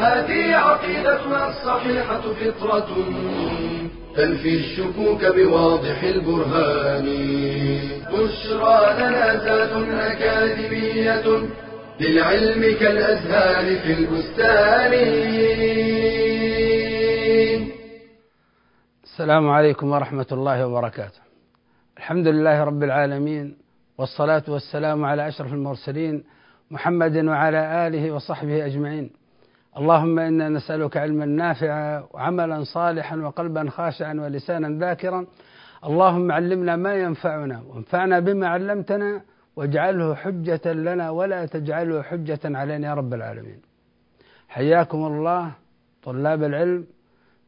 هذه عقيدتنا الصحيحة فطرة. تنفي الشكوك بواضح البرهان. بشرى لنا ذات أكاديمية للعلم كالأزهار في البستان. السلام عليكم ورحمة الله وبركاته. الحمد لله رب العالمين والصلاة والسلام على أشرف المرسلين محمد وعلى آله وصحبه أجمعين. اللهم إنا نسألك علما نافعا وعملا صالحا وقلبا خاشعا ولسانا ذاكرا. اللهم علمنا ما ينفعنا وانفعنا بما علمتنا واجعله حجة لنا ولا تجعله حجة علينا يا رب العالمين. حياكم الله طلاب العلم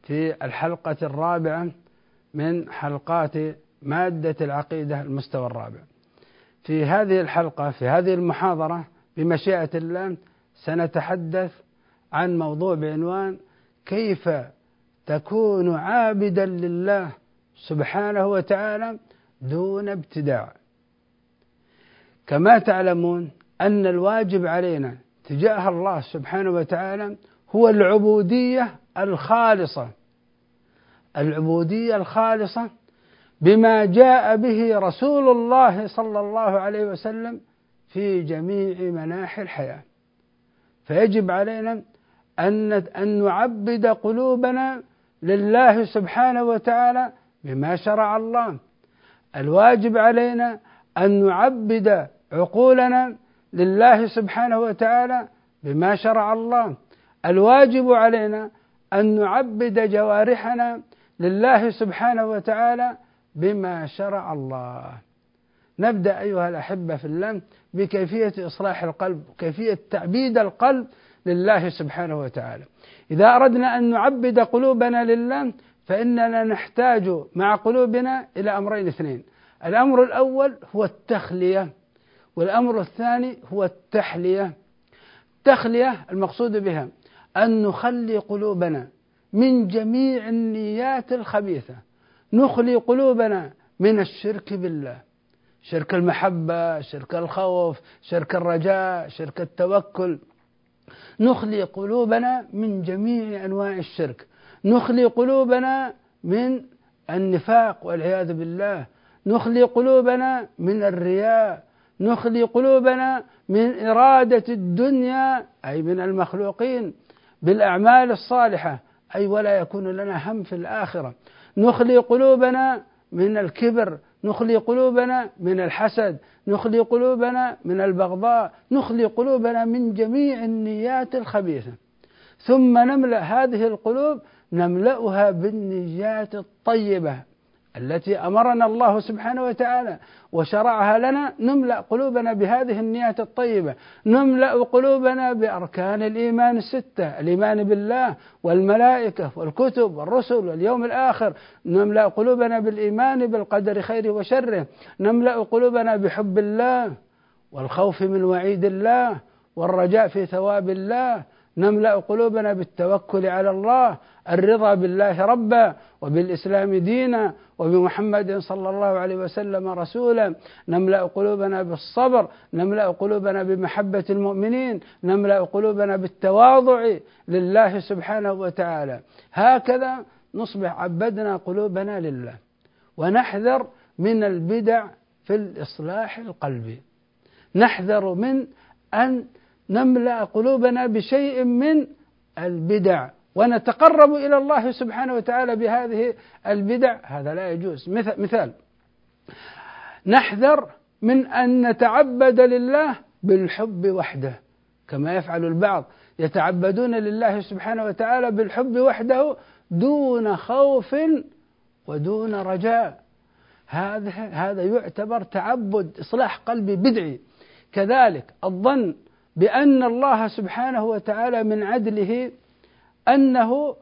في الحلقة الرابعة من حلقات مادة العقيدة المستوى الرابع. في هذه الحلقة في هذه المحاضرة بمشيئة الله سنتحدث عن موضوع بعنوان كيف تكون عابدا لله سبحانه وتعالى دون ابتداع. كما تعلمون أن الواجب علينا تجاه الله سبحانه وتعالى هو العبودية الخالصة. العبودية الخالصة بما جاء به رسول الله صلى الله عليه وسلم في جميع مناحي الحياة. فيجب علينا أن أن نعبد قلوبنا لله سبحانه وتعالى بما شرع الله. الواجب علينا أن نعبد عقولنا لله سبحانه وتعالى بما شرع الله. الواجب علينا أن نعبد جوارحنا لله سبحانه وتعالى بما شرع الله. نبدأ أيها الأحبة في الله بكيفية إصلاح القلب، كيفية تعبيد القلب لله سبحانه وتعالى. إذا أردنا أن نعبد قلوبنا لله فإننا نحتاج مع قلوبنا إلى أمرين اثنين. الأمر الأول هو التخلية والأمر الثاني هو التحلية. التخلية المقصود بها أن نخلي قلوبنا من جميع النيات الخبيثة. نخلي قلوبنا من الشرك بالله. شرك المحبة شرك الخوف شرك الرجاء شرك التوكل. نخلي قلوبنا من جميع أنواع الشرك. نخلي قلوبنا من النفاق والعياذ بالله. نخلي قلوبنا من الرياء. نخلي قلوبنا من إرادة الدنيا أي من المخلوقين بالأعمال الصالحة أي ولا يكون لنا هم في الآخرة. نخلي قلوبنا من الكبر نخلي قلوبنا من الحسد نخلي قلوبنا من البغضاء نخلي قلوبنا من جميع النيات الخبيثة. ثم نملأ هذه القلوب نملأها بالنيات الطيبة. التي أمرنا الله سبحانه وتعالى وشرعها لنا نملأ قلوبنا بهذه النيات الطيبة. نملأ قلوبنا بأركان الإيمان الستة الإيمان بالله والملائكة والكتب والرسل واليوم الآخر. نملأ قلوبنا بالإيمان بالقدر خيره وشره. نملأ قلوبنا بحب الله والخوف من وعيد الله والرجاء في ثواب الله. نملأ قلوبنا بالتوكل على الله الرضا بالله ربا وبالإسلام دينا وبمحمد صلى الله عليه وسلم رسولا. نملأ قلوبنا بالصبر نملأ قلوبنا بمحبة المؤمنين نملأ قلوبنا بالتواضع لله سبحانه وتعالى. هكذا نصبح عبدنا قلوبنا لله ونحذر من البدع في الإصلاح القلبي. نحذر من أن نملأ قلوبنا بشيء من البدع. ونتقرب إلى الله سبحانه وتعالى بهذه البدع. هذا لا يجوز. مثال. نحذر من أن نتعبد لله بالحب وحده. كما يفعل البعض. يتعبدون لله سبحانه وتعالى بالحب وحده دون خوف ودون رجاء. هذا هذا يعتبر تعبد إصلاح قلبي بدعي. كذلك الظن بأن الله سبحانه وتعالى من عدله أنه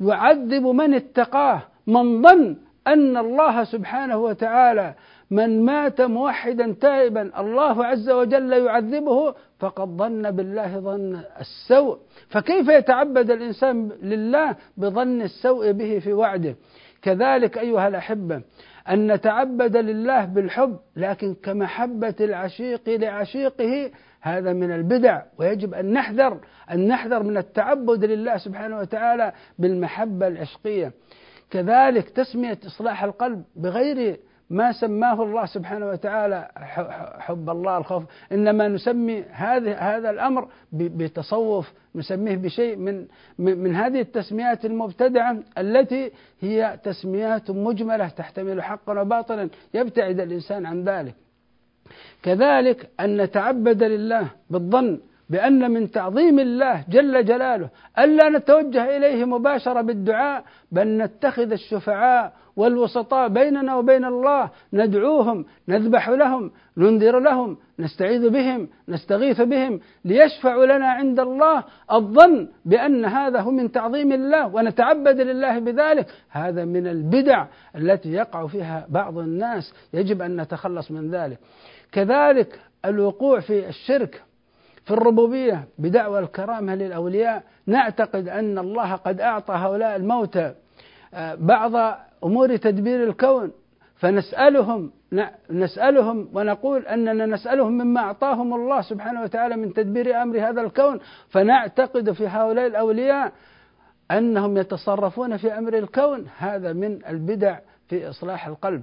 يعذب من اتقاه من ظن أن الله سبحانه وتعالى من مات موحدا تائبا الله عز وجل يعذبه فقد ظن بالله ظن السوء. فكيف يتعبد الإنسان لله بظن السوء به في وعده؟ كذلك أيها الأحبة أن نتعبد لله بالحب لكن كمحبة العشيق لعشيقه هذا من البدع ويجب أن نحذر أن نحذر من التعبد لله سبحانه وتعالى بالمحبة العشقية كذلك تسمية إصلاح القلب بغير ما سماه الله سبحانه وتعالى حب الله الخوف إنما نسمي هذه هذا الأمر بتصوف نسميه بشيء من من هذه التسميات المبتدعة التي هي تسميات مجملة تحتمل حقا وباطلا يبتعد الإنسان عن ذلك. كذلك أن نتعبد لله بالظن بأن من تعظيم الله جل جلاله ألا نتوجه إليه مباشرة بالدعاء بل نتخذ الشفعاء والوسطاء بيننا وبين الله ندعوهم نذبح لهم ننذر لهم نستعيذ بهم نستغيث بهم ليشفعوا لنا عند الله الظن بأن هذا هو من تعظيم الله ونتعبد لله بذلك. هذا من البدع التي يقع فيها بعض الناس يجب أن نتخلص من ذلك. كذلك الوقوع في الشرك في الربوبية بدعوى الكرامة للأولياء. نعتقد أن الله قد أعطى هؤلاء الموتى آه، بعض أمور تدبير الكون. فنسألهم نسألهم ونقول أننا نسألهم مما أعطاهم الله سبحانه وتعالى من تدبير أمر هذا الكون. فنعتقد في هؤلاء الأولياء أنهم يتصرفون في أمر الكون. هذا من البدع في إصلاح القلب.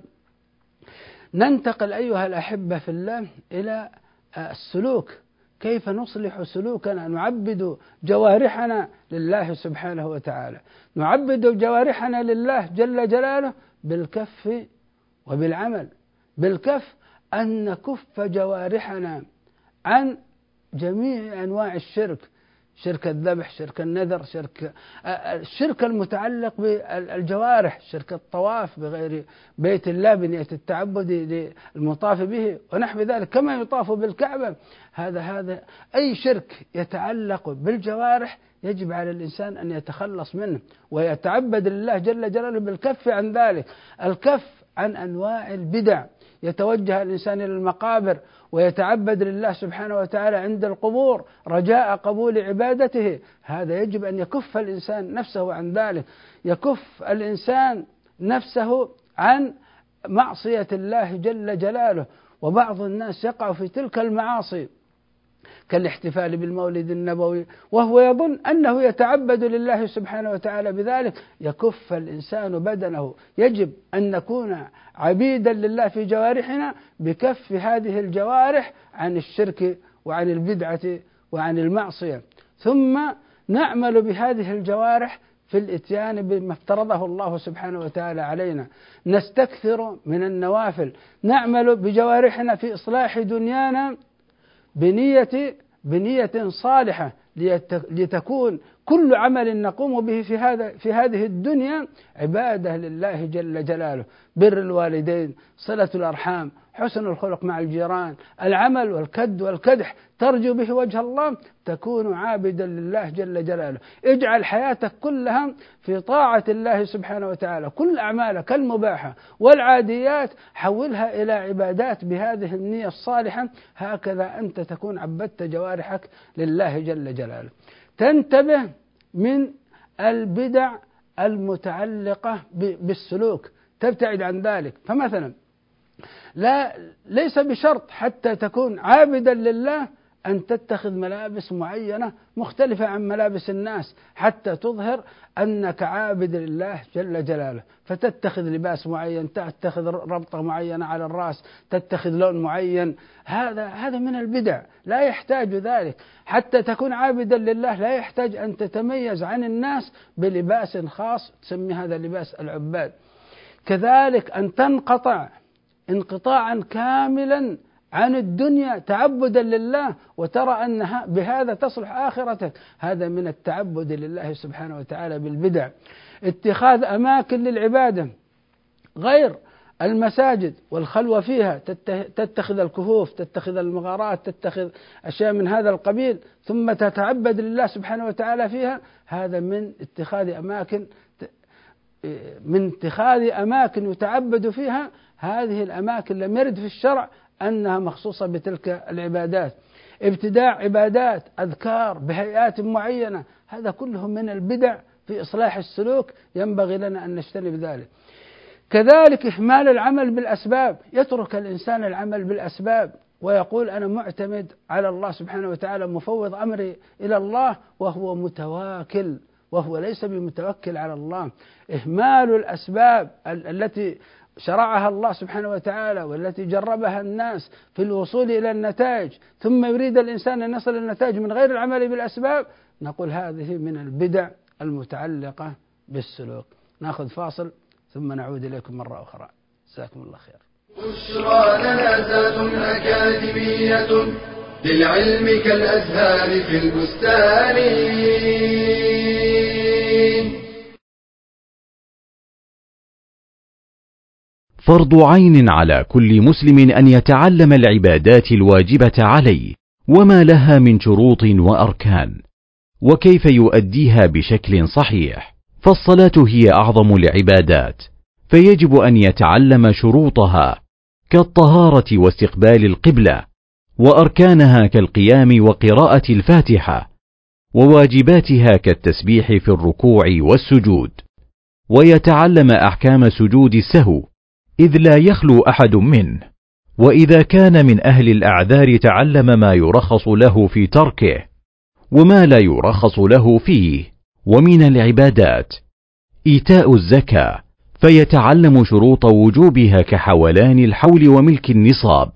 ننتقل أيها الأحبة في الله إلى السلوك. كيف نصلح سلوكنا؟ نعبد جوارحنا لله سبحانه وتعالى. نعبد جوارحنا لله جل جلاله بالكف وبالعمل. بالكف أن نكف جوارحنا عن جميع أنواع الشرك. شرك الذبح شرك النذر شرك الشرك المتعلق بالجوارح شرك الطواف بغير بيت الله بنية التعبد للمطاف به ونحو ذلك كما يطاف بالكعبة. هذا هذا أي شرك يتعلق بالجوارح يجب على الإنسان أن يتخلص منه ويتعبد لله جل جلاله بالكف عن ذلك. الكف عن أنواع البدع. يتوجه الإنسان إلى المقابر ويتعبد لله سبحانه وتعالى عند القبور رجاء قبول عبادته. هذا يجب أن يكف الإنسان نفسه عن ذلك. يكف الإنسان نفسه عن معصية الله جل جلاله. وبعض الناس يقع في تلك المعاصي. كالاحتفال بالمولد النبوي وهو يظن أنه يتعبد لله سبحانه وتعالى بذلك. يكف الإنسان بدنه. يجب أن نكون عبيدا لله في جوارحنا بكف هذه الجوارح عن الشرك وعن البدعة وعن المعصية. ثم نعمل بهذه الجوارح في الإتيان بما افترضه الله سبحانه وتعالى علينا. نستكثر من النوافل. نعمل بجوارحنا في إصلاح دنيانا بنية بنية صالحة لتكون كل عمل نقوم به في هذا في هذه الدنيا عبادة لله جل جلاله. بر الوالدين صلة الأرحام حسن الخلق مع الجيران العمل والكد والكدح ترجو به وجه الله تكون عابدا لله جل جلاله. اجعل حياتك كلها في طاعة الله سبحانه وتعالى. كل أعمالك المباحة والعاديات حولها إلى عبادات بهذه النية الصالحة. هكذا أنت تكون عبدت جوارحك لله جل جلاله. تنتبه من البدع المتعلقة بالسلوك. تبتعد عن ذلك. فمثلا لا ليس بشرط حتى تكون عابدا لله أن تتخذ ملابس معينة مختلفة عن ملابس الناس حتى تظهر أنك عابد لله جل جلاله. فتتخذ لباس معين تتخذ ربطة معينة على الرأس تتخذ لون معين. هذا هذا من البدع لا يحتاج ذلك. حتى تكون عابدا لله لا يحتاج أن تتميز عن الناس بلباس خاص تسمي هذا لباس العباد. كذلك أن تنقطع انقطاعا كاملا عن الدنيا تعبدا لله وترى أن بهذا تصلح آخرتك. هذا من التعبد لله سبحانه وتعالى بالبدع. اتخاذ أماكن للعبادة غير المساجد والخلوة فيها. تتخذ الكهوف تتخذ المغارات تتخذ أشياء من هذا القبيل ثم تتعبد لله سبحانه وتعالى فيها. هذا من اتخاذ أماكن من اتخاذ أماكن يتعبد فيها هذه الأماكن لم يرد في الشرع أنها مخصوصة بتلك العبادات. ابتداع عبادات أذكار بهيئات معينة هذا كله من البدع في إصلاح السلوك ينبغي لنا أن نجتنب ذلك كذلك إهمال العمل بالأسباب يترك الإنسان العمل بالأسباب ويقول أنا معتمد على الله سبحانه وتعالى مفوض أمري إلى الله وهو متواكل وهو ليس بمتوكل على الله. إهمال الأسباب التي شرعها الله سبحانه وتعالى والتي جربها الناس في الوصول إلى النتائج ثم يريد الإنسان أن يصل النتائج من غير العمل بالأسباب نقول هذه من البدع المتعلقة بالسلوك. نأخذ فاصل ثم نعود إليكم مرة أخرى. جزاكم الله خير. بشرى لنا أكاديمية للعلم كالأزهار في البستان. فرض عين على كل مسلم أن يتعلم العبادات الواجبة عليه وما لها من شروط وأركان. وكيف يؤديها بشكل صحيح؟ فالصلاة هي أعظم العبادات فيجب أن يتعلم شروطها كالطهارة واستقبال القبلة وأركانها كالقيام وقراءة الفاتحة وواجباتها كالتسبيح في الركوع والسجود. ويتعلم أحكام سجود السهو إذ لا يخلو أحد منه وإذا كان من أهل الأعذار تعلم ما يرخص له في تركه وما لا يرخص له فيه. ومن العبادات إيتاء الزكاة فيتعلم شروط وجوبها كحولان الحول وملك النصاب.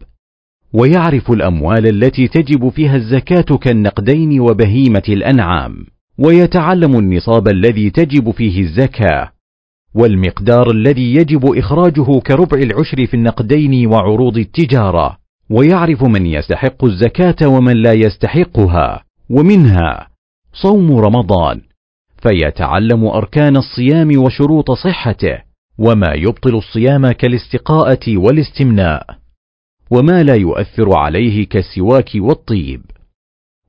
ويعرف الأموال التي تجب فيها الزكاة كالنقدين وبهيمة الأنعام. ويتعلم النصاب الذي تجب فيه الزكاة. والمقدار الذي يجب إخراجه كربع العشر في النقدين وعروض التجارة ويعرف من يستحق الزكاة ومن لا يستحقها ومنها صوم رمضان فيتعلم أركان الصيام وشروط صحته وما يبطل الصيام كالاستقاءة والاستمناء وما لا يؤثر عليه كالسواك والطيب.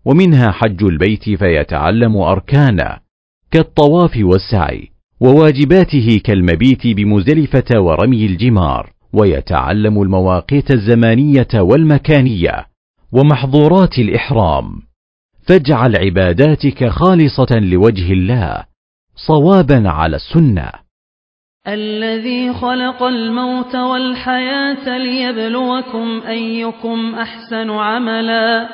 ومنها حج البيت فيتعلم أركانه كالطواف والسعي. وواجباته كالمبيت بمزدلفة ورمي الجمار ويتعلم المواقيت الزمانية والمكانية ومحظورات الإحرام. فاجعل عباداتك خالصة لوجه الله صوابا على السنة. الذي خلق الموت والحياة ليبلوكم أيكم أحسن عملا.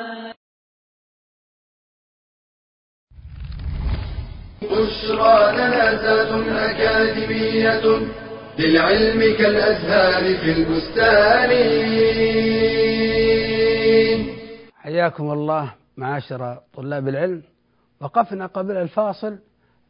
بشرى لنا أكاديمية للعلم كالأزهار في البستان. حياكم الله معاشر طلاب العلم. وقفنا قبل الفاصل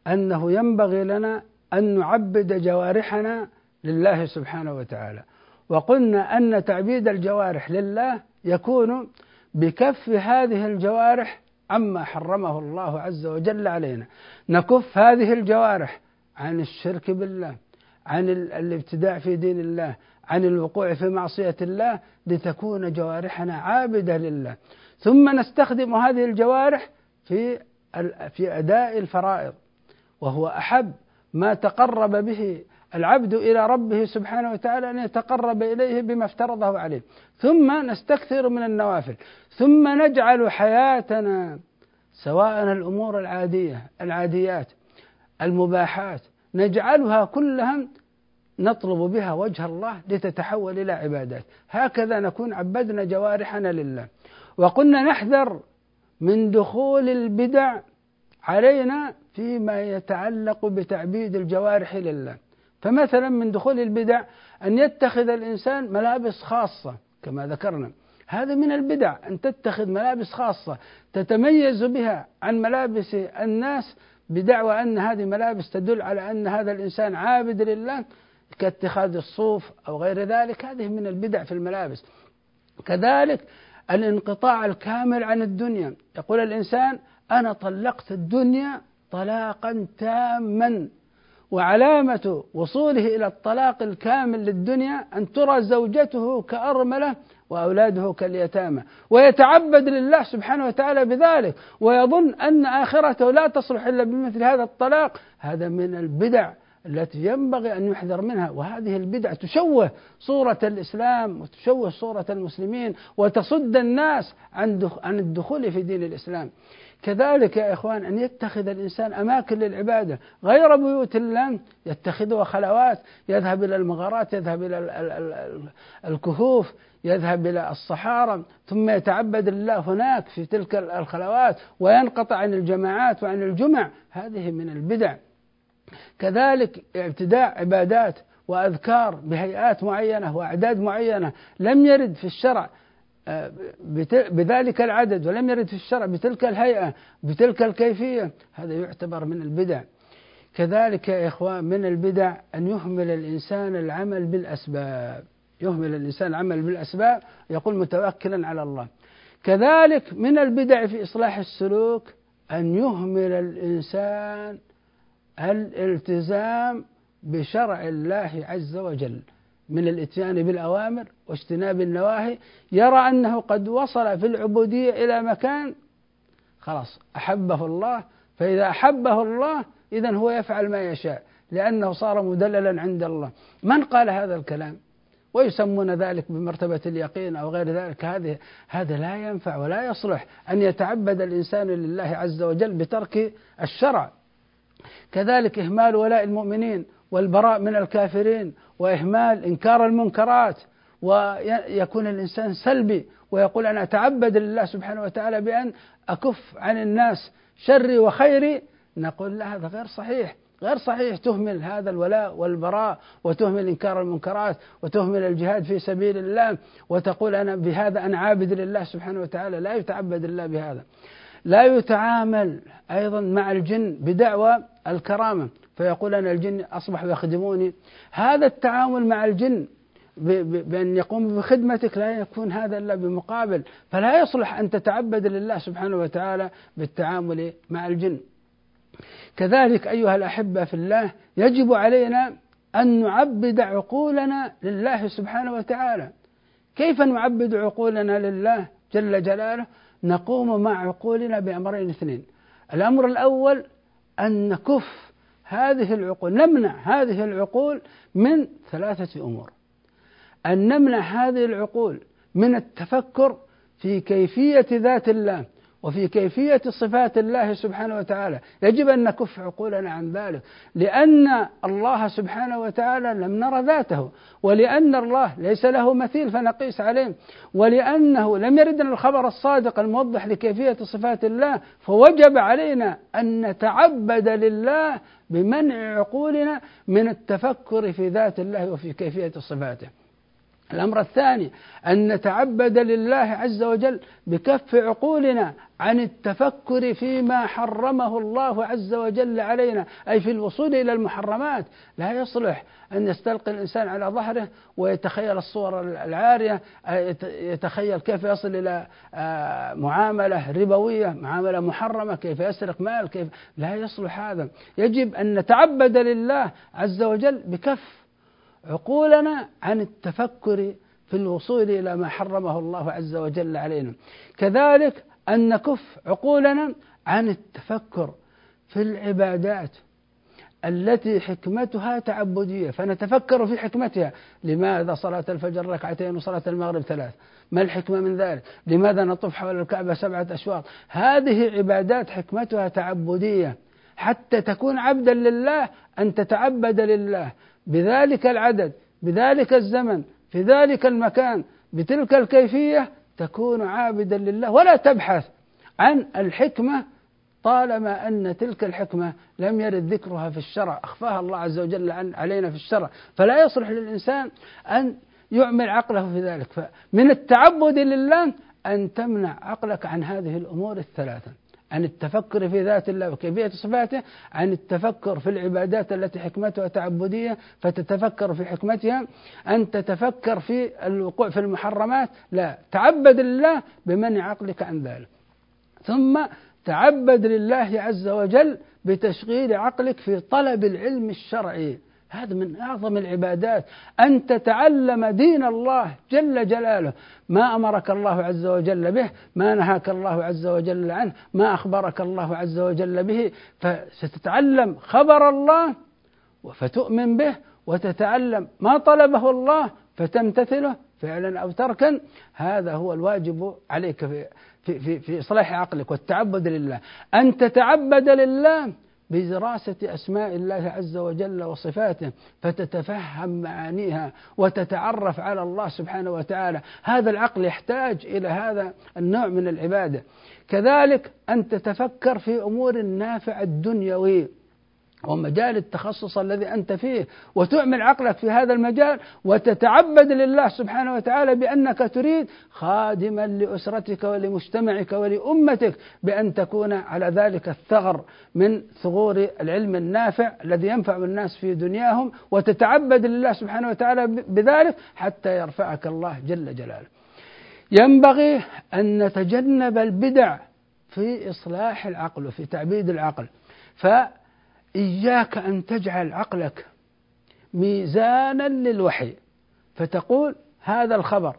أنه ينبغي لنا أن نعبد جوارحنا لله سبحانه وتعالى. وقلنا أن تعبيد الجوارح لله يكون بكف هذه الجوارح عما حرمه الله عز وجل علينا. نكف هذه الجوارح عن الشرك بالله عن الابتداع في دين الله عن الوقوع في معصية الله لتكون جوارحنا عابدة لله. ثم نستخدم هذه الجوارح في في أداء الفرائض وهو أحب ما تقرب به العبد إلى ربه سبحانه وتعالى أن يتقرب إليه بما افترضه عليه. ثم نستكثر من النوافل. ثم نجعل حياتنا سواء الأمور العادية العاديات المباحات نجعلها كلها نطلب بها وجه الله لتتحول إلى عبادات. هكذا نكون عبدنا جوارحنا لله. وقلنا نحذر من دخول البدع علينا فيما يتعلق بتعبيد الجوارح لله. فمثلا من دخول البدع أن يتخذ الإنسان ملابس خاصة كما ذكرنا. هذا من البدع أن تتخذ ملابس خاصة. تتميز بها عن ملابس الناس بدعوى أن هذه ملابس تدل على أن هذا الإنسان عابد لله كاتخاذ الصوف أو غير ذلك. هذه من البدع في الملابس. كذلك الانقطاع الكامل عن الدنيا. يقول الإنسان أنا طلقت الدنيا طلاقا تاما. وعلامة وصوله إلى الطلاق الكامل للدنيا أن ترى زوجته كأرملة وأولاده كاليتامى. ويتعبد لله سبحانه وتعالى بذلك. ويظن أن آخرته لا تصلح إلا بمثل هذا الطلاق. هذا من البدع التي ينبغي أن يحذر منها. وهذه البدع تشوه صورة الإسلام وتشوه صورة المسلمين وتصد الناس عن الدخول في دين الإسلام. كذلك يا إخوان أن يتخذ الإنسان أماكن للعبادة. غير بيوت الله يتخذها خلوات. يذهب إلى المغارات يذهب إلى الكهوف يذهب إلى الصحارى ثم يتعبد الله هناك في تلك الخلوات وينقطع عن الجماعات وعن الجمع. هذه من البدع. كذلك ابتداع عبادات وأذكار بهيئات معينة وأعداد معينة لم يرد في الشرع. بذلك العدد ولم يرد في الشرع بتلك الهيئة بتلك الكيفية. هذا يعتبر من البدع. كذلك يا إخوان من البدع أن يهمل الإنسان العمل بالأسباب. يهمل الإنسان العمل بالأسباب يقول متوكلا على الله. كذلك من البدع في إصلاح السلوك أن يهمل الإنسان الالتزام بشرع الله عز وجل. من الإتيان بالأوامر واجتناب النواهي يرى أنه قد وصل في العبودية إلى مكان خلاص أحبه الله فإذا أحبه الله إذا هو يفعل ما يشاء لأنه صار مدللا عند الله. من قال هذا الكلام؟ ويسمون ذلك بمرتبة اليقين أو غير ذلك. هذه هذا لا ينفع ولا يصلح أن يتعبد الإنسان لله عز وجل بترك الشرع. كذلك إهمال ولاء المؤمنين. والبراء من الكافرين وإهمال إنكار المنكرات ويكون الإنسان سلبي ويقول أنا أتعبد لله سبحانه وتعالى بأن أكف عن الناس شري وخيري نقول لا هذا غير صحيح غير صحيح تهمل هذا الولاء والبراء وتهمل إنكار المنكرات وتهمل الجهاد في سبيل الله وتقول أنا بهذا أنا عابد لله سبحانه وتعالى لا يتعبد الله بهذا. لا يتعامل أيضا مع الجن بدعوى الكرامة. فيقول أنا الجن أصبحوا يخدموني. هذا التعامل مع الجن بأن يقوم بخدمتك لا يكون هذا إلا بمقابل فلا يصلح أن تتعبد لله سبحانه وتعالى بالتعامل مع الجن. كذلك أيها الأحبة في الله يجب علينا أن نعبد عقولنا لله سبحانه وتعالى. كيف نعبد عقولنا لله جل جلاله؟ نقوم مع عقولنا بأمرين اثنين. الأمر الأول أن نكف هذه العقول نمنع هذه العقول من ثلاثة أمور. أن نمنع هذه العقول من التفكر في كيفية ذات الله وفي كيفية صفات الله سبحانه وتعالى. يجب أن نكف عقولنا عن ذلك. لأن الله سبحانه وتعالى لم نرى ذاته ولأن الله ليس له مثيل فنقيس عليه ولأنه لم يردنا الخبر الصادق الموضح لكيفية صفات الله فوجب علينا أن نتعبد لله بمنع عقولنا من التفكر في ذات الله وفي كيفية صفاته. الأمر الثاني أن نتعبد لله عز وجل بكف عقولنا عن التفكر فيما حرمه الله عز وجل علينا أي في الوصول إلى المحرمات. لا يصلح أن يستلقي الإنسان على ظهره ويتخيل الصور العارية يتخيل كيف يصل إلى آه، معاملة ربوية معاملة محرمة كيف يسرق مال كيف. لا يصلح هذا. يجب أن نتعبد لله عز وجل بكف عقولنا عن التفكر في الوصول إلى ما حرمه الله عز وجل علينا. كذلك أن نكف عقولنا عن التفكر في العبادات التي حكمتها تعبدية. فنتفكر في حكمتها. لماذا صلاة الفجر ركعتين وصلاة المغرب ثلاث؟ ما الحكمة من ذلك؟ لماذا نطوف حول الكعبة سبعة أشواط؟ هذه عبادات حكمتها تعبدية. حتى تكون عبدا لله أن تتعبد لله. بذلك العدد بذلك الزمن في ذلك المكان بتلك الكيفية تكون عابدا لله. ولا تبحث عن الحكمة طالما أن تلك الحكمة لم يرد ذكرها في الشرع. أخفاها الله عز وجل عن علينا في الشرع. فلا يصلح للإنسان أن يعمل عقله في ذلك. فمن التعبد لله أن تمنع عقلك عن هذه الأمور الثلاثة. عن التفكر في ذات الله وكيفية صفاته عن التفكر في العبادات التي حكمتها تعبدية فتتفكر في حكمتها. أن تتفكر في الوقوع في المحرمات لا تعبد لله بمنع عقلك عن ذلك. ثم تعبد لله عز وجل بتشغيل عقلك في طلب العلم الشرعي. هذا من أعظم العبادات. أن تتعلم دين الله جل جلاله. ما أمرك الله عز وجل به ما نهاك الله عز وجل عنه ما أخبرك الله عز وجل به. فستتعلم خبر الله فتؤمن به وتتعلم ما طلبه الله فتمتثله فعلا أو تركا. هذا هو الواجب عليك في, في, في, في إصلاح عقلك والتعبد لله. أن تتعبد لله بدراسة أسماء الله عز وجل وصفاته فتتفهم معانيها وتتعرف على الله سبحانه وتعالى. هذا العقل يحتاج إلى هذا النوع من العبادة. كذلك أن تتفكر في أمور النافع الدنيوي ومجال التخصص الذي أنت فيه وتعمل عقلك في هذا المجال وتتعبد لله سبحانه وتعالى بأنك تريد خادما لأسرتك ولمجتمعك ولأمتك بأن تكون على ذلك الثغر من ثغور العلم النافع الذي ينفع الناس في دنياهم وتتعبد لله سبحانه وتعالى بذلك حتى يرفعك الله جل جلاله. ينبغي أن نتجنب البدع في إصلاح العقل وفي تعبيد العقل. ف إياك أن تجعل عقلك ميزانا للوحي. فتقول هذا الخبر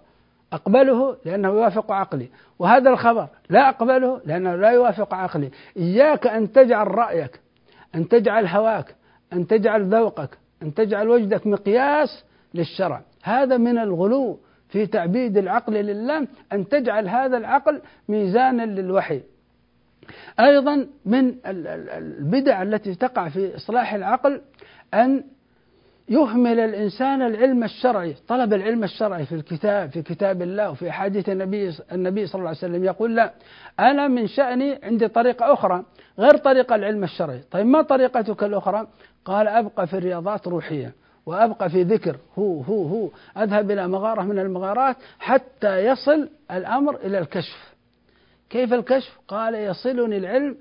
أقبله لأنه يوافق عقلي وهذا الخبر لا أقبله لأنه لا يوافق عقلي. إياك أن تجعل رأيك أن تجعل هواك أن تجعل ذوقك أن تجعل وجدك مقياس للشرع. هذا من الغلو في تعبيد العقل لله أن تجعل هذا العقل ميزانا للوحي. أيضا من البدع التي تقع في إصلاح العقل أن يهمل الإنسان العلم الشرعي طلب العلم الشرعي في الكتاب في كتاب الله وفي حديث النبي النبي صلى الله عليه وسلم يقول لا أنا من شأني عندي طريقة أخرى غير طريقة العلم الشرعي. طيب ما طريقتك الأخرى؟ قال أبقى في الرياضات روحية وأبقى في ذكر هو هو هو أذهب إلى مغارة من المغارات حتى يصل الأمر إلى الكشف. كيف الكشف؟ قال يصلني العلم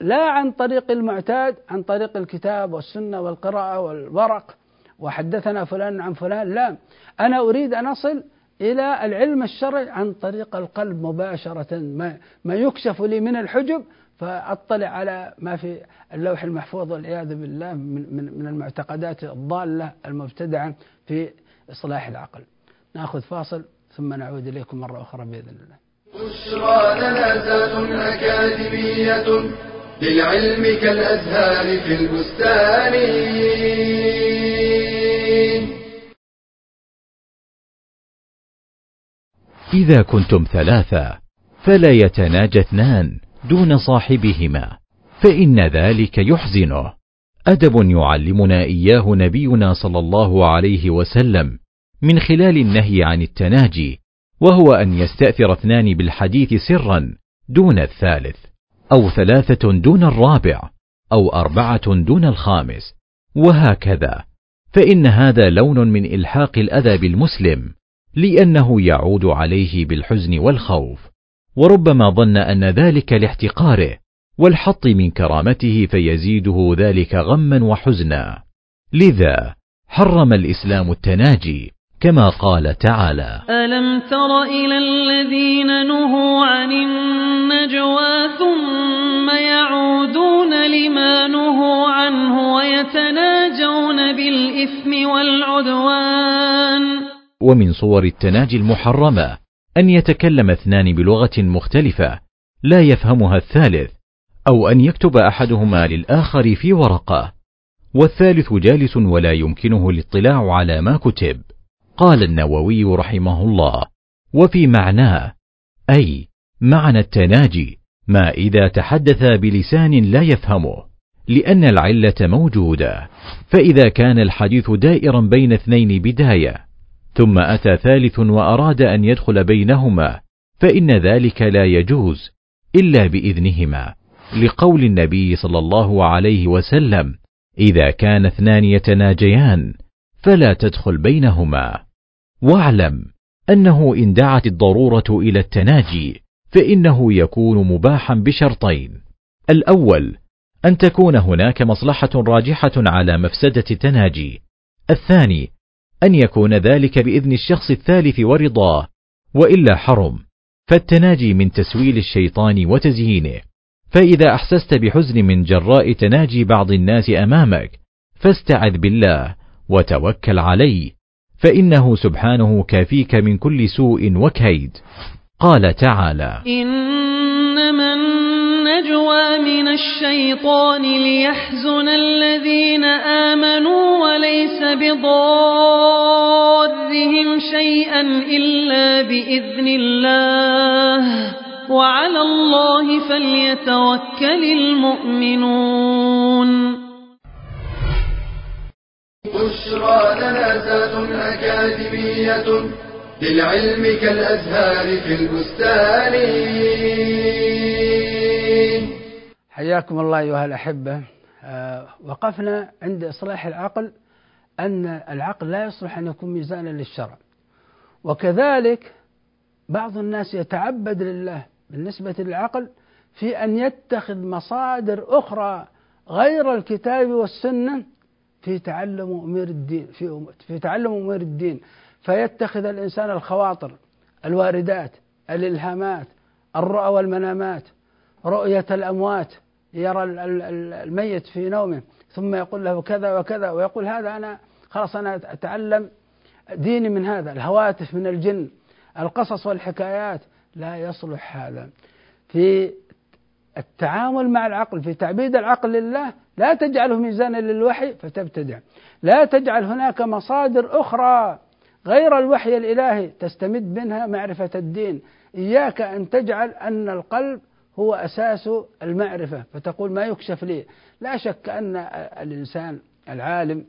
لا عن طريق المعتاد عن طريق الكتاب والسنة والقراءة والورق. وحدثنا فلان عن فلان. لا أنا أريد أن أصل إلى العلم الشرعي عن طريق القلب مباشرة. ما, ما يكشف لي من الحجب فأطلع على ما في اللوح المحفوظ والعياذ بالله من, من, من المعتقدات الضالة المبتدعة في إصلاح العقل. نأخذ فاصل ثم نعود إليكم مرة أخرى بإذن الله. بشرى لنا أكاديمية للعلم كالأزهار في البستان. إذا كنتم ثلاثة فلا يتناجى اثنان دون صاحبهما فإن ذلك يحزنه. أدب يعلمنا إياه نبينا صلى الله عليه وسلم من خلال النهي عن التناجي. وهو أن يستأثر اثنان بالحديث سرا دون الثالث أو ثلاثة دون الرابع أو أربعة دون الخامس. وهكذا. فإن هذا لون من إلحاق الأذى بالمسلم لأنه يعود عليه بالحزن والخوف. وربما ظن أن ذلك لاحتقاره والحط من كرامته فيزيده ذلك غما وحزنا. لذا حرم الإسلام التناجي كما قال تعالى. ألم تر إلى الذين نهوا عن النجوى ثم يعودون لما نهوا عنه ويتناجون بالإثم والعدوان. ومن صور التناجي المحرمة أن يتكلم اثنان بلغة مختلفة لا يفهمها الثالث أو أن يكتب أحدهما للآخر في ورقة والثالث جالس ولا يمكنه الاطلاع على ما كتب. قال النووي رحمه الله وفي معناه أي معنى التناجي ما إذا تحدث بلسان لا يفهمه لأن العلة موجودة فإذا كان الحديث دائرا بين اثنين بداية ثم أتى ثالث وأراد أن يدخل بينهما فإن ذلك لا يجوز إلا بإذنهما لقول النبي صلى الله عليه وسلم إذا كان اثنان يتناجيان فلا تدخل بينهما. واعلم أنه إن دعت الضرورة إلى التناجي فإنه يكون مباحا بشرطين. الأول أن تكون هناك مصلحة راجحة على مفسدة التناجي. الثاني أن يكون ذلك بإذن الشخص الثالث ورضاه وإلا حرم. فالتناجي من تسويل الشيطان وتزيينه. فإذا أحسست بحزن من جراء تناجي بعض الناس أمامك فاستعذ بالله وتوكل عليه. فإنه سبحانه كافيك من كل سوء وكيد. قال تعالى إنما النجوى من الشيطان ليحزن الذين آمنوا وليس بضارهم شيئا إلا بإذن الله. وعلى الله فليتوكل المؤمنون. بشرى لنا أكاديمية للعلم كالأزهار في البستان. حياكم الله أيها الأحبة. آه، وقفنا عند إصلاح العقل أن العقل لا يصلح أن يكون ميزانا للشرع. وكذلك بعض الناس يتعبد لله بالنسبة للعقل في أن يتخذ مصادر أخرى غير الكتاب والسنة في تعلم أمور الدين في في تعلم أمور الدين. فيتخذ الإنسان الخواطر الواردات الإلهامات الرؤى والمنامات رؤية الأموات يرى الميت في نومه ثم يقول له كذا وكذا ويقول هذا أنا خلاص أنا أتعلم ديني من هذا الهواتف من الجن القصص والحكايات. لا يصلح هذا. في التعامل مع العقل في تعبيد العقل لله لا تجعله ميزانا للوحي فتبتدع. لا تجعل هناك مصادر أخرى غير الوحي الإلهي تستمد منها معرفة الدين. إياك أن تجعل أن القلب هو أساس المعرفة. فتقول ما يكشف لي؟ لا شك أن الإنسان العالم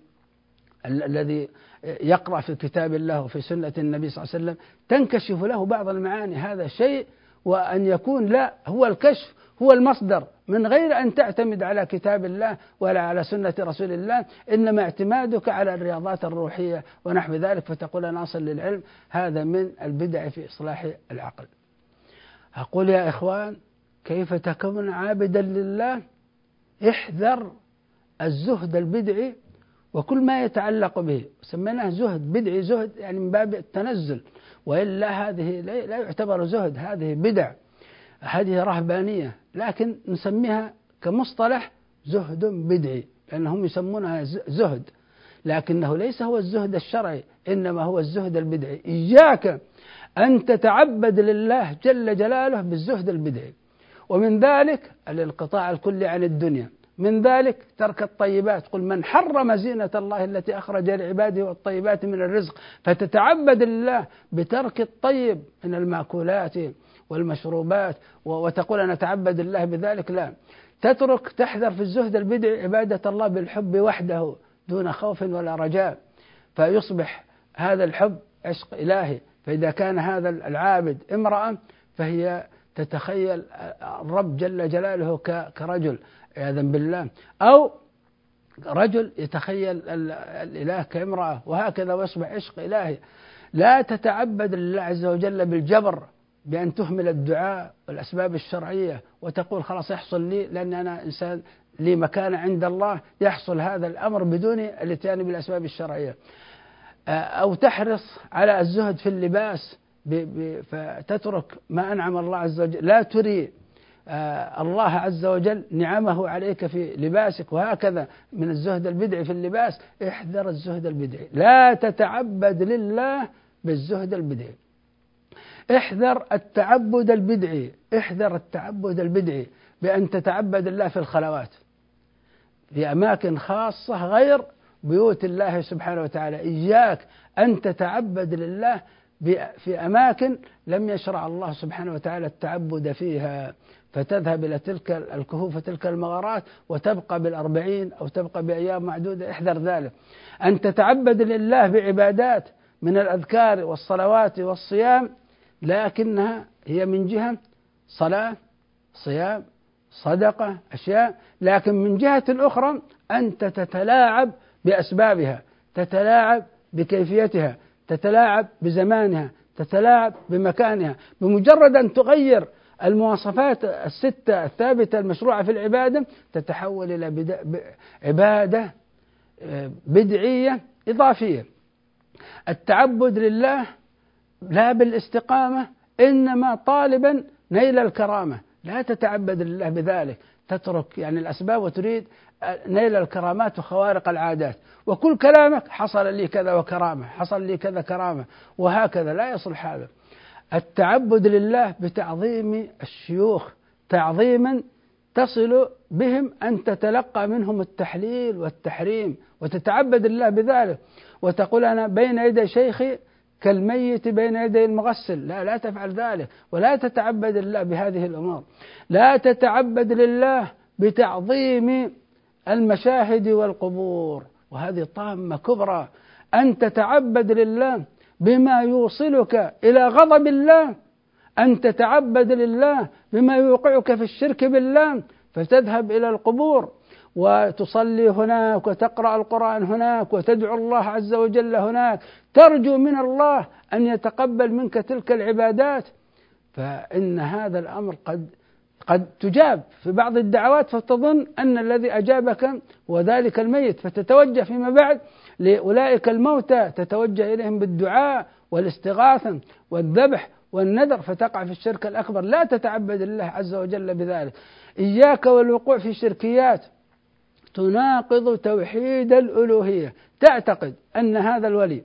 الذي يقرأ في كتاب الله وفي سنة النبي صلى الله عليه وسلم تنكشف له بعض المعاني. هذا شيء وأن يكون لا هو الكشف هو المصدر من غير أن تعتمد على كتاب الله ولا على سنة رسول الله إنما اعتمادك على الرياضات الروحية ونحو ذلك فتقول أنا أصل للعلم هذا من البدع في إصلاح العقل. أقول يا إخوان كيف تكون عابدا لله؟ احذر الزهد البدعي وكل ما يتعلق به. سميناه زهد بدعي زهد يعني من باب التنزل. وإلا هذه لا يعتبر زهد هذه بدع. هذه رهبانية. لكن نسميها كمصطلح زهد بدعي لأنهم يسمونها زهد. لكنه ليس هو الزهد الشرعي إنما هو الزهد البدعي. إياك أن تتعبد لله جل جلاله بالزهد البدعي. ومن ذلك الانقطاع الكلي عن الدنيا. من ذلك ترك الطيبات. قل من حرم زينة الله التي أخرج لعباده والطيبات من الرزق فتتعبد لله بترك الطيب من المأكولات. والمشروبات وتقول أنا أتعبد الله بذلك؟ لا. تترك تحذر في الزهد البدعي عبادة الله بالحب وحده دون خوف ولا رجاء. فيصبح هذا الحب عشق إلهي. فإذا كان هذا العابد امرأة فهي تتخيل الرب جل جلاله كرجل عياذا بالله. أو رجل يتخيل الإله كامرأة وهكذا ويصبح عشق إلهي. لا تتعبد لله عز وجل بالجبر بأن تهمل الدعاء والأسباب الشرعية وتقول خلاص يحصل لي لأن أنا إنسان لي مكانة عند الله يحصل هذا الأمر بدون الاتيان بالأسباب الشرعية. أو تحرص على الزهد في اللباس فتترك ما أنعم الله عز وجل. لا تري آه، الله عز وجل نعمه عليك في لباسك وهكذا من الزهد البدعي في اللباس. احذر الزهد البدعي. لا تتعبد لله بالزهد البدعي. احذر التعبد البدعي احذر التعبد البدعي بأن تتعبد الله في الخلوات. في أماكن خاصة غير بيوت الله سبحانه وتعالى. إياك أن تتعبد لله في أماكن لم يشرع الله سبحانه وتعالى التعبد فيها. فتذهب إلى تلك الكهوف وتلك المغارات وتبقى بالأربعين أو تبقى بأيام معدودة. احذر ذلك. أن تتعبد لله بعبادات من الأذكار والصلوات والصيام لكنها هي من جهة صلاة صيام صدقة أشياء. لكن من جهة أخرى أنت تتلاعب بأسبابها تتلاعب بكيفيتها تتلاعب بزمانها تتلاعب بمكانها. بمجرد أن تغير المواصفات الستة الثابتة المشروعة في العبادة تتحول إلى عبادة آه، بدعية إضافية. التعبد لله لا بالاستقامة إنما طالبا نيل الكرامة. لا تتعبد لله بذلك. تترك يعني الأسباب وتريد نيل الكرامات وخوارق العادات. وكل كلامك حصل لي كذا وكرامة حصل لي كذا كرامة وهكذا. لا يصلح هذا. التعبد لله بتعظيم الشيوخ. تعظيما تصل بهم أن تتلقى منهم التحليل والتحريم وتتعبد الله بذلك. وتقول أنا بين يدي شيخي كالميت بين يدي المغسل. لا لا تفعل ذلك ولا تتعبد الله بهذه الأمور. لا تتعبد لله بتعظيم المشاهد والقبور. وهذه طامة كبرى. أن تتعبد لله بما يوصلك إلى غضب الله. أن تتعبد لله بما يوقعك في الشرك بالله. فتذهب إلى القبور. وتصلي هناك وتقرأ القرآن هناك وتدعو الله عز وجل هناك. ترجو من الله أن يتقبل منك تلك العبادات. فإن هذا الأمر قد قد تجاب في بعض الدعوات فتظن أن الذي أجابك هو ذلك الميت فتتوجه فيما بعد لأولئك الموتى تتوجه إليهم بالدعاء والاستغاثة والذبح والنذر فتقع في الشرك الأكبر. لا تتعبد الله عز وجل بذلك. إياك والوقوع في شركيات تناقض توحيد الألوهية. تعتقد أن هذا الولي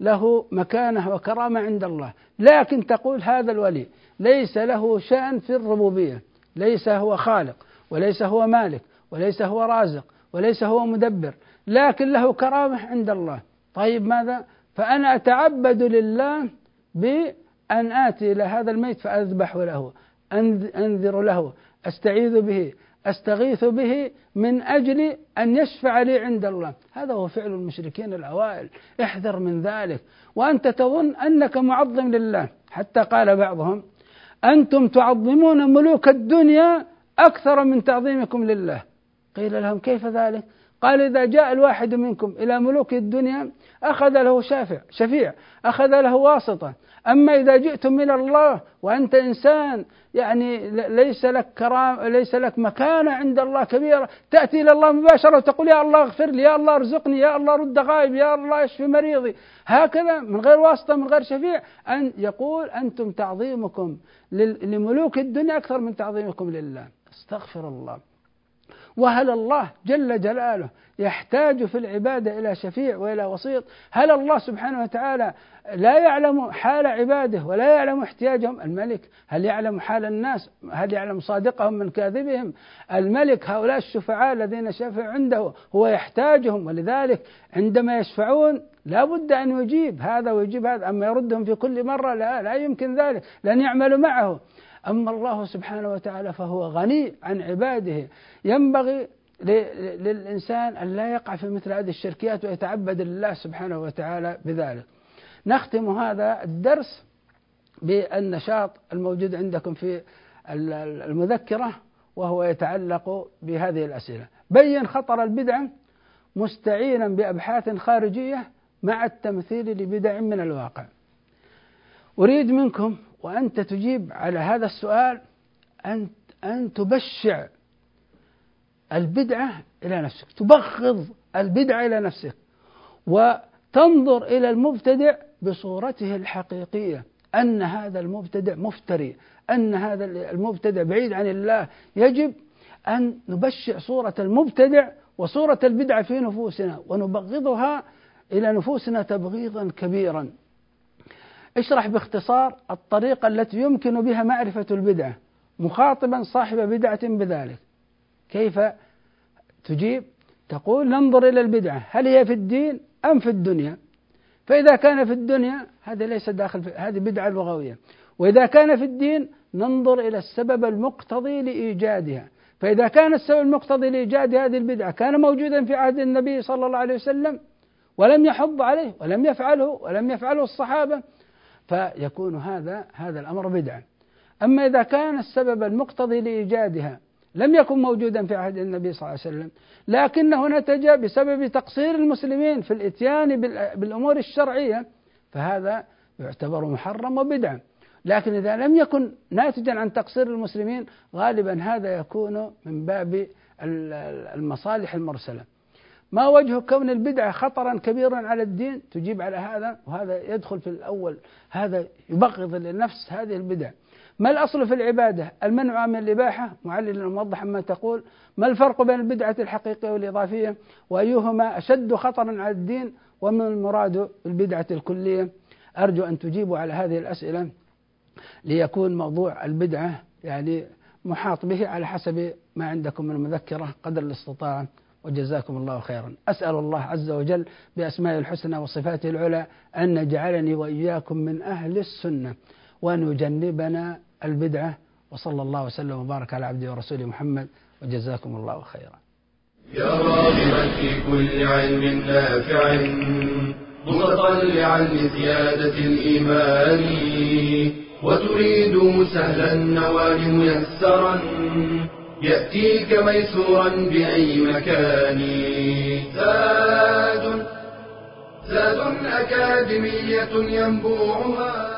له مكانة وكرامة عند الله لكن تقول هذا الولي ليس له شأن في الربوبية ليس هو خالق وليس هو مالك وليس هو رازق وليس هو مدبر لكن له كرامة عند الله. طيب ماذا؟ فأنا أتعبد لله بأن آتي إلى هذا الميت فأذبح له أنذر له أستعيذ به أستغيث به من أجل أن يشفع لي عند الله. هذا هو فعل المشركين الأوائل. احذر من ذلك. وأنت تظن أنك معظم لله. حتى قال بعضهم أنتم تعظمون ملوك الدنيا أكثر من تعظيمكم لله. قيل لهم كيف ذلك؟ قال إذا جاء الواحد منكم إلى ملوك الدنيا أخذ له شافع شفيع أخذ له واسطة أما إذا جئتم إلى الله وأنت إنسان يعني ليس لك كرام ليس لك مكانة عند الله كبيرة. تأتي إلى الله مباشرة وتقول يا الله اغفر لي يا الله ارزقني يا الله رد غائب يا الله اشفي مريضي. هكذا من غير واسطة من غير شفيع. أن يقول أنتم تعظيمكم لملوك الدنيا أكثر من تعظيمكم لله. استغفر الله. وهل الله جل جلاله يحتاج في العبادة إلى شفيع وإلى وسيط؟ هل الله سبحانه وتعالى لا يعلم حال عباده ولا يعلم احتياجهم؟ الملك هل يعلم حال الناس؟ هل يعلم صادقهم من كاذبهم؟ الملك هؤلاء الشفعاء الذين شفعوا عنده هو يحتاجهم ولذلك عندما يشفعون لا بد أن يجيب هذا ويجيب هذا أما يردهم في كل مرة لا لا يمكن ذلك لن يعملوا معه. أما الله سبحانه وتعالى فهو غني عن عباده. ينبغي للإنسان أن لا يقع في مثل هذه الشركيات ويتعبد لله سبحانه وتعالى بذلك. نختم هذا الدرس بالنشاط الموجود عندكم في المذكرة وهو يتعلق بهذه الأسئلة. بين خطر البدعة مستعينا بأبحاث خارجية مع التمثيل لبدع من الواقع. أريد منكم وأنت تجيب على هذا السؤال أن أن تبشع البدعة إلى نفسك تبغض البدعة إلى نفسك وتنظر إلى المبتدع بصورته الحقيقية أن هذا المبتدع مفتري أن هذا المبتدع بعيد عن الله. يجب أن نبشع صورة المبتدع وصورة البدعة في نفوسنا ونبغضها إلى نفوسنا تبغيضا كبيرا. اشرح باختصار الطريقة التي يمكن بها معرفة البدعة مخاطبا صاحب بدعة بذلك. كيف تجيب؟ تقول ننظر إلى البدعة هل هي في الدين أم في الدنيا؟ فإذا كان في الدنيا هذا ليس داخل في هذه بدعة لغوية. وإذا كان في الدين ننظر إلى السبب المقتضي لإيجادها. فإذا كان السبب المقتضي لإيجاد هذه البدعة كان موجودا في عهد النبي صلى الله عليه وسلم ولم يحض عليه ولم يفعله ولم يفعله الصحابة فيكون هذا هذا الأمر بدعة أما إذا كان السبب المقتضي لإيجادها لم يكن موجودا في عهد النبي صلى الله عليه وسلم لكنه نتج بسبب تقصير المسلمين في الإتيان بالأمور الشرعية فهذا يعتبر محرم وبدعا. لكن إذا لم يكن ناتجا عن تقصير المسلمين غالبا هذا يكون من باب المصالح المرسلة. ما وجه كون البدعه خطرا كبيرا على الدين؟ تجيب على هذا وهذا يدخل في الأول. هذا يبغض للنفس هذه البدع. ما الأصل في العبادة؟ المنع من الإباحة؟ معلل موضحا ما تقول. ما الفرق بين البدعة الحقيقية والإضافية؟ وأيهما أشد خطرا على الدين؟ وما المراد بالبدعة الكلية؟ أرجو أن تجيبوا على هذه الأسئلة ليكون موضوع البدعة يعني محاط به على حسب ما عندكم من مذكرة قدر الاستطاعة. وجزاكم الله خيرا. أسأل الله عز وجل بأسمائه الحسنى وصفاته العلى أن يجعلني وإياكم من أهل السنة وأن يجنبنا البدعة. وصلى الله وسلم وبارك على عبده ورسوله محمد وجزاكم الله خيرا. يا راغبا في كل علم نافع متطلعا لزيادة الإيمان. وتريد سهلا النوال ميسرا يأتيك ميسورا بأي مكان. زاد زاد أكاديمية ينبوعها.